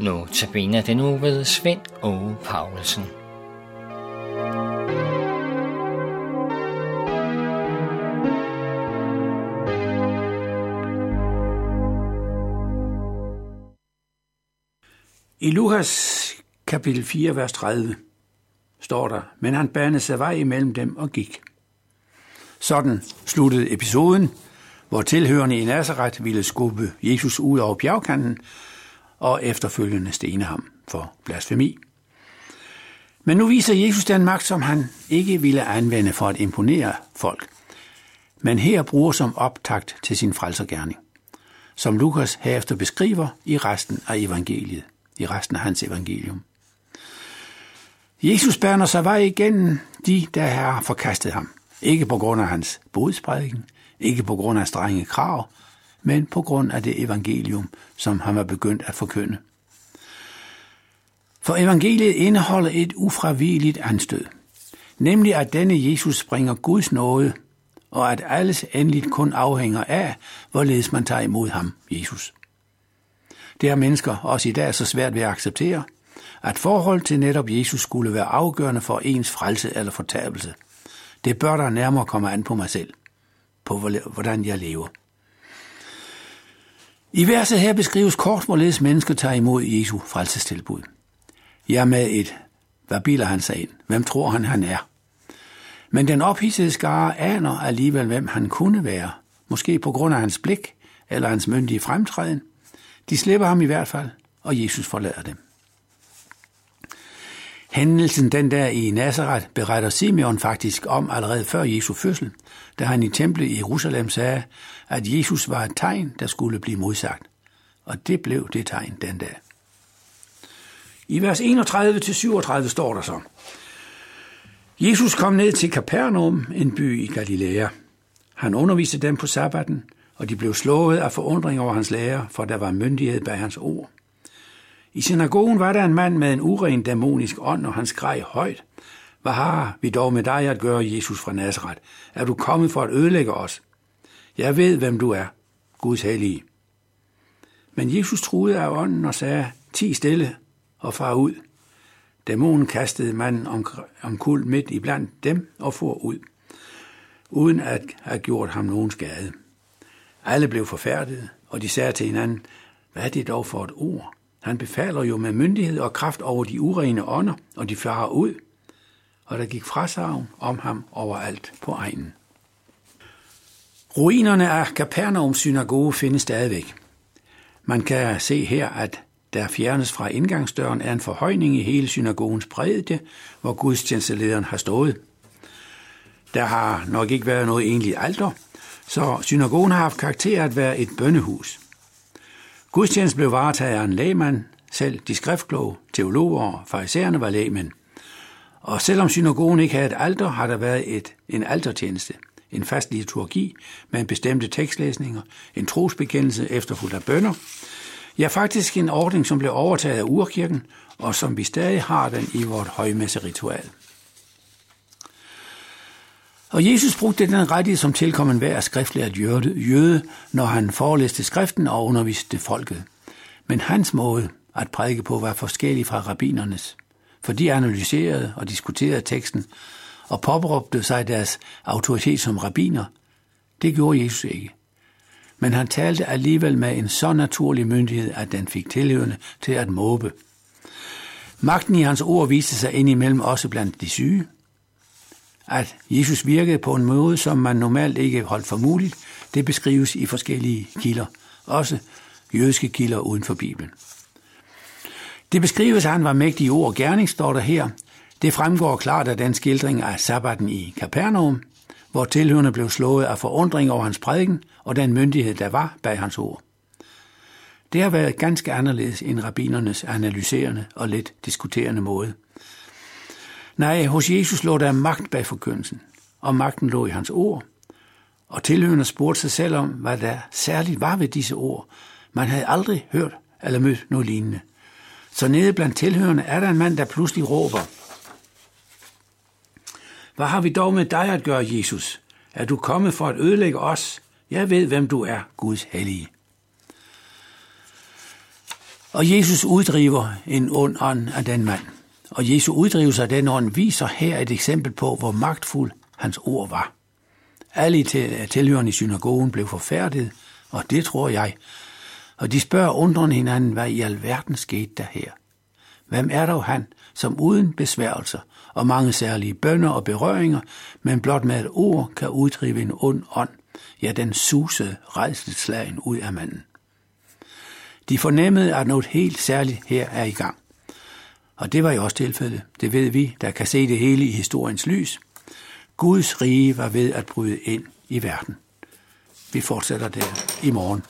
Nu tabiner den nu ved Svend og Paulsen. I Lukas kapitel 4, vers 30 står der, men han banede sig vej imellem dem og gik. Sådan sluttede episoden, hvor tilhørende i Nazareth ville skubbe Jesus ud over bjergkanten og efterfølgende stene ham for blasfemi. Men nu viser Jesus den magt, som han ikke ville anvende for at imponere folk, men her bruger som optakt til sin frelsergærning, som Lukas herefter beskriver i resten af evangeliet, i resten af hans evangelium. Jesus bærner sig vej igennem de, der har forkastet ham. Ikke på grund af hans bodsprædiken, ikke på grund af strenge krav, men på grund af det evangelium, som han var begyndt at forkynde. For evangeliet indeholder et ufravigeligt anstød, nemlig at denne Jesus bringer Guds nåde, og at alles endeligt kun afhænger af, hvorledes man tager imod ham, Jesus. Det har mennesker også i dag så svært ved at acceptere, at forhold til netop Jesus skulle være afgørende for ens frelse eller fortabelse. Det bør der nærmere komme an på mig selv, på hvordan jeg lever. I verset her beskrives kort, hvorledes mennesker tager imod Jesu frelsestilbud. Jeg er med et, hvad biler han sig ind? Hvem tror han, han er? Men den ophidsede skare aner alligevel, hvem han kunne være. Måske på grund af hans blik eller hans myndige fremtræden. De slipper ham i hvert fald, og Jesus forlader dem. Hændelsen den der i Nazareth beretter Simeon faktisk om allerede før Jesu fødsel, da han i templet i Jerusalem sagde, at Jesus var et tegn, der skulle blive modsagt. Og det blev det tegn den dag. I vers 31-37 står der så, Jesus kom ned til Capernaum, en by i Galilea. Han underviste dem på sabbaten, og de blev slået af forundring over hans lære, for der var myndighed bag hans ord. I synagogen var der en mand med en uren dæmonisk ånd, og han skreg højt. Hvad har vi dog med dig at gøre, Jesus fra Nazareth? Er du kommet for at ødelægge os? Jeg ved, hvem du er, Guds hellige. Men Jesus truede af ånden og sagde, ti stille og far ud. Dæmonen kastede manden om, omkuld midt i blandt dem og for ud, uden at have gjort ham nogen skade. Alle blev forfærdet, og de sagde til hinanden, hvad er det dog for et ord? Han befaler jo med myndighed og kraft over de urene ånder, og de farer ud. Og der gik frasavn om ham overalt på egnen. Ruinerne af Capernaums synagoge findes stadigvæk. Man kan se her, at der fjernes fra indgangsdøren er en forhøjning i hele synagogens bredde, hvor gudstjenestelederen har stået. Der har nok ikke været noget egentligt alter, så synagogen har haft karakter at være et bønnehus. Gudstjenesten blev varetaget af en lægmand, selv de skriftkloge, teologer og farisæerne var lægmænd. Og selvom synagogen ikke havde et alter, har der været et, en altertjeneste, en fast liturgi med en bestemte tekstlæsninger, en trosbekendelse efterfulgt af bønder. Ja, faktisk en ordning, som blev overtaget af urkirken, og som vi stadig har den i vort højmesseritual. Og Jesus brugte den rettighed, som tilkom en hver skriftlært jøde, når han forelæste skriften og underviste folket. Men hans måde at prædike på var forskellig fra rabbinernes, for de analyserede og diskuterede teksten og påberåbte sig deres autoritet som rabbiner. Det gjorde Jesus ikke. Men han talte alligevel med en så naturlig myndighed, at den fik tilhørende til at måbe. Magten i hans ord viste sig indimellem også blandt de syge, at Jesus virkede på en måde, som man normalt ikke holdt for muligt, det beskrives i forskellige kilder, også jødiske kilder uden for Bibelen. Det beskrives, at han var mægtig ord gerning, står der her. Det fremgår klart af den skildring af sabbaten i Capernaum, hvor tilhørende blev slået af forundring over hans prædiken og den myndighed, der var bag hans ord. Det har været ganske anderledes end rabbinernes analyserende og lidt diskuterende måde – Nej, hos Jesus lå der magt bag forkyndelsen, og magten lå i hans ord. Og tilhørende spurgte sig selv om, hvad der særligt var ved disse ord. Man havde aldrig hørt eller mødt noget lignende. Så nede blandt tilhørende er der en mand, der pludselig råber. Hvad har vi dog med dig at gøre, Jesus? Er du kommet for at ødelægge os? Jeg ved, hvem du er, Guds hellige. Og Jesus uddriver en ond ånd af den mand. Og Jesu uddrivelse af den ånd viser her et eksempel på, hvor magtfuld hans ord var. Alle tilhørende i synagogen blev forfærdet, og det tror jeg. Og de spørger undrende hinanden, hvad i alverden skete der her? Hvem er dog han, som uden besværgelser og mange særlige bønder og berøringer, men blot med et ord kan uddrive en ond ånd, ja, den susede redselslagen ud af manden. De fornemmede, at noget helt særligt her er i gang. Og det var jo også tilfældet. Det ved vi, der kan se det hele i historiens lys. Guds rige var ved at bryde ind i verden. Vi fortsætter der i morgen.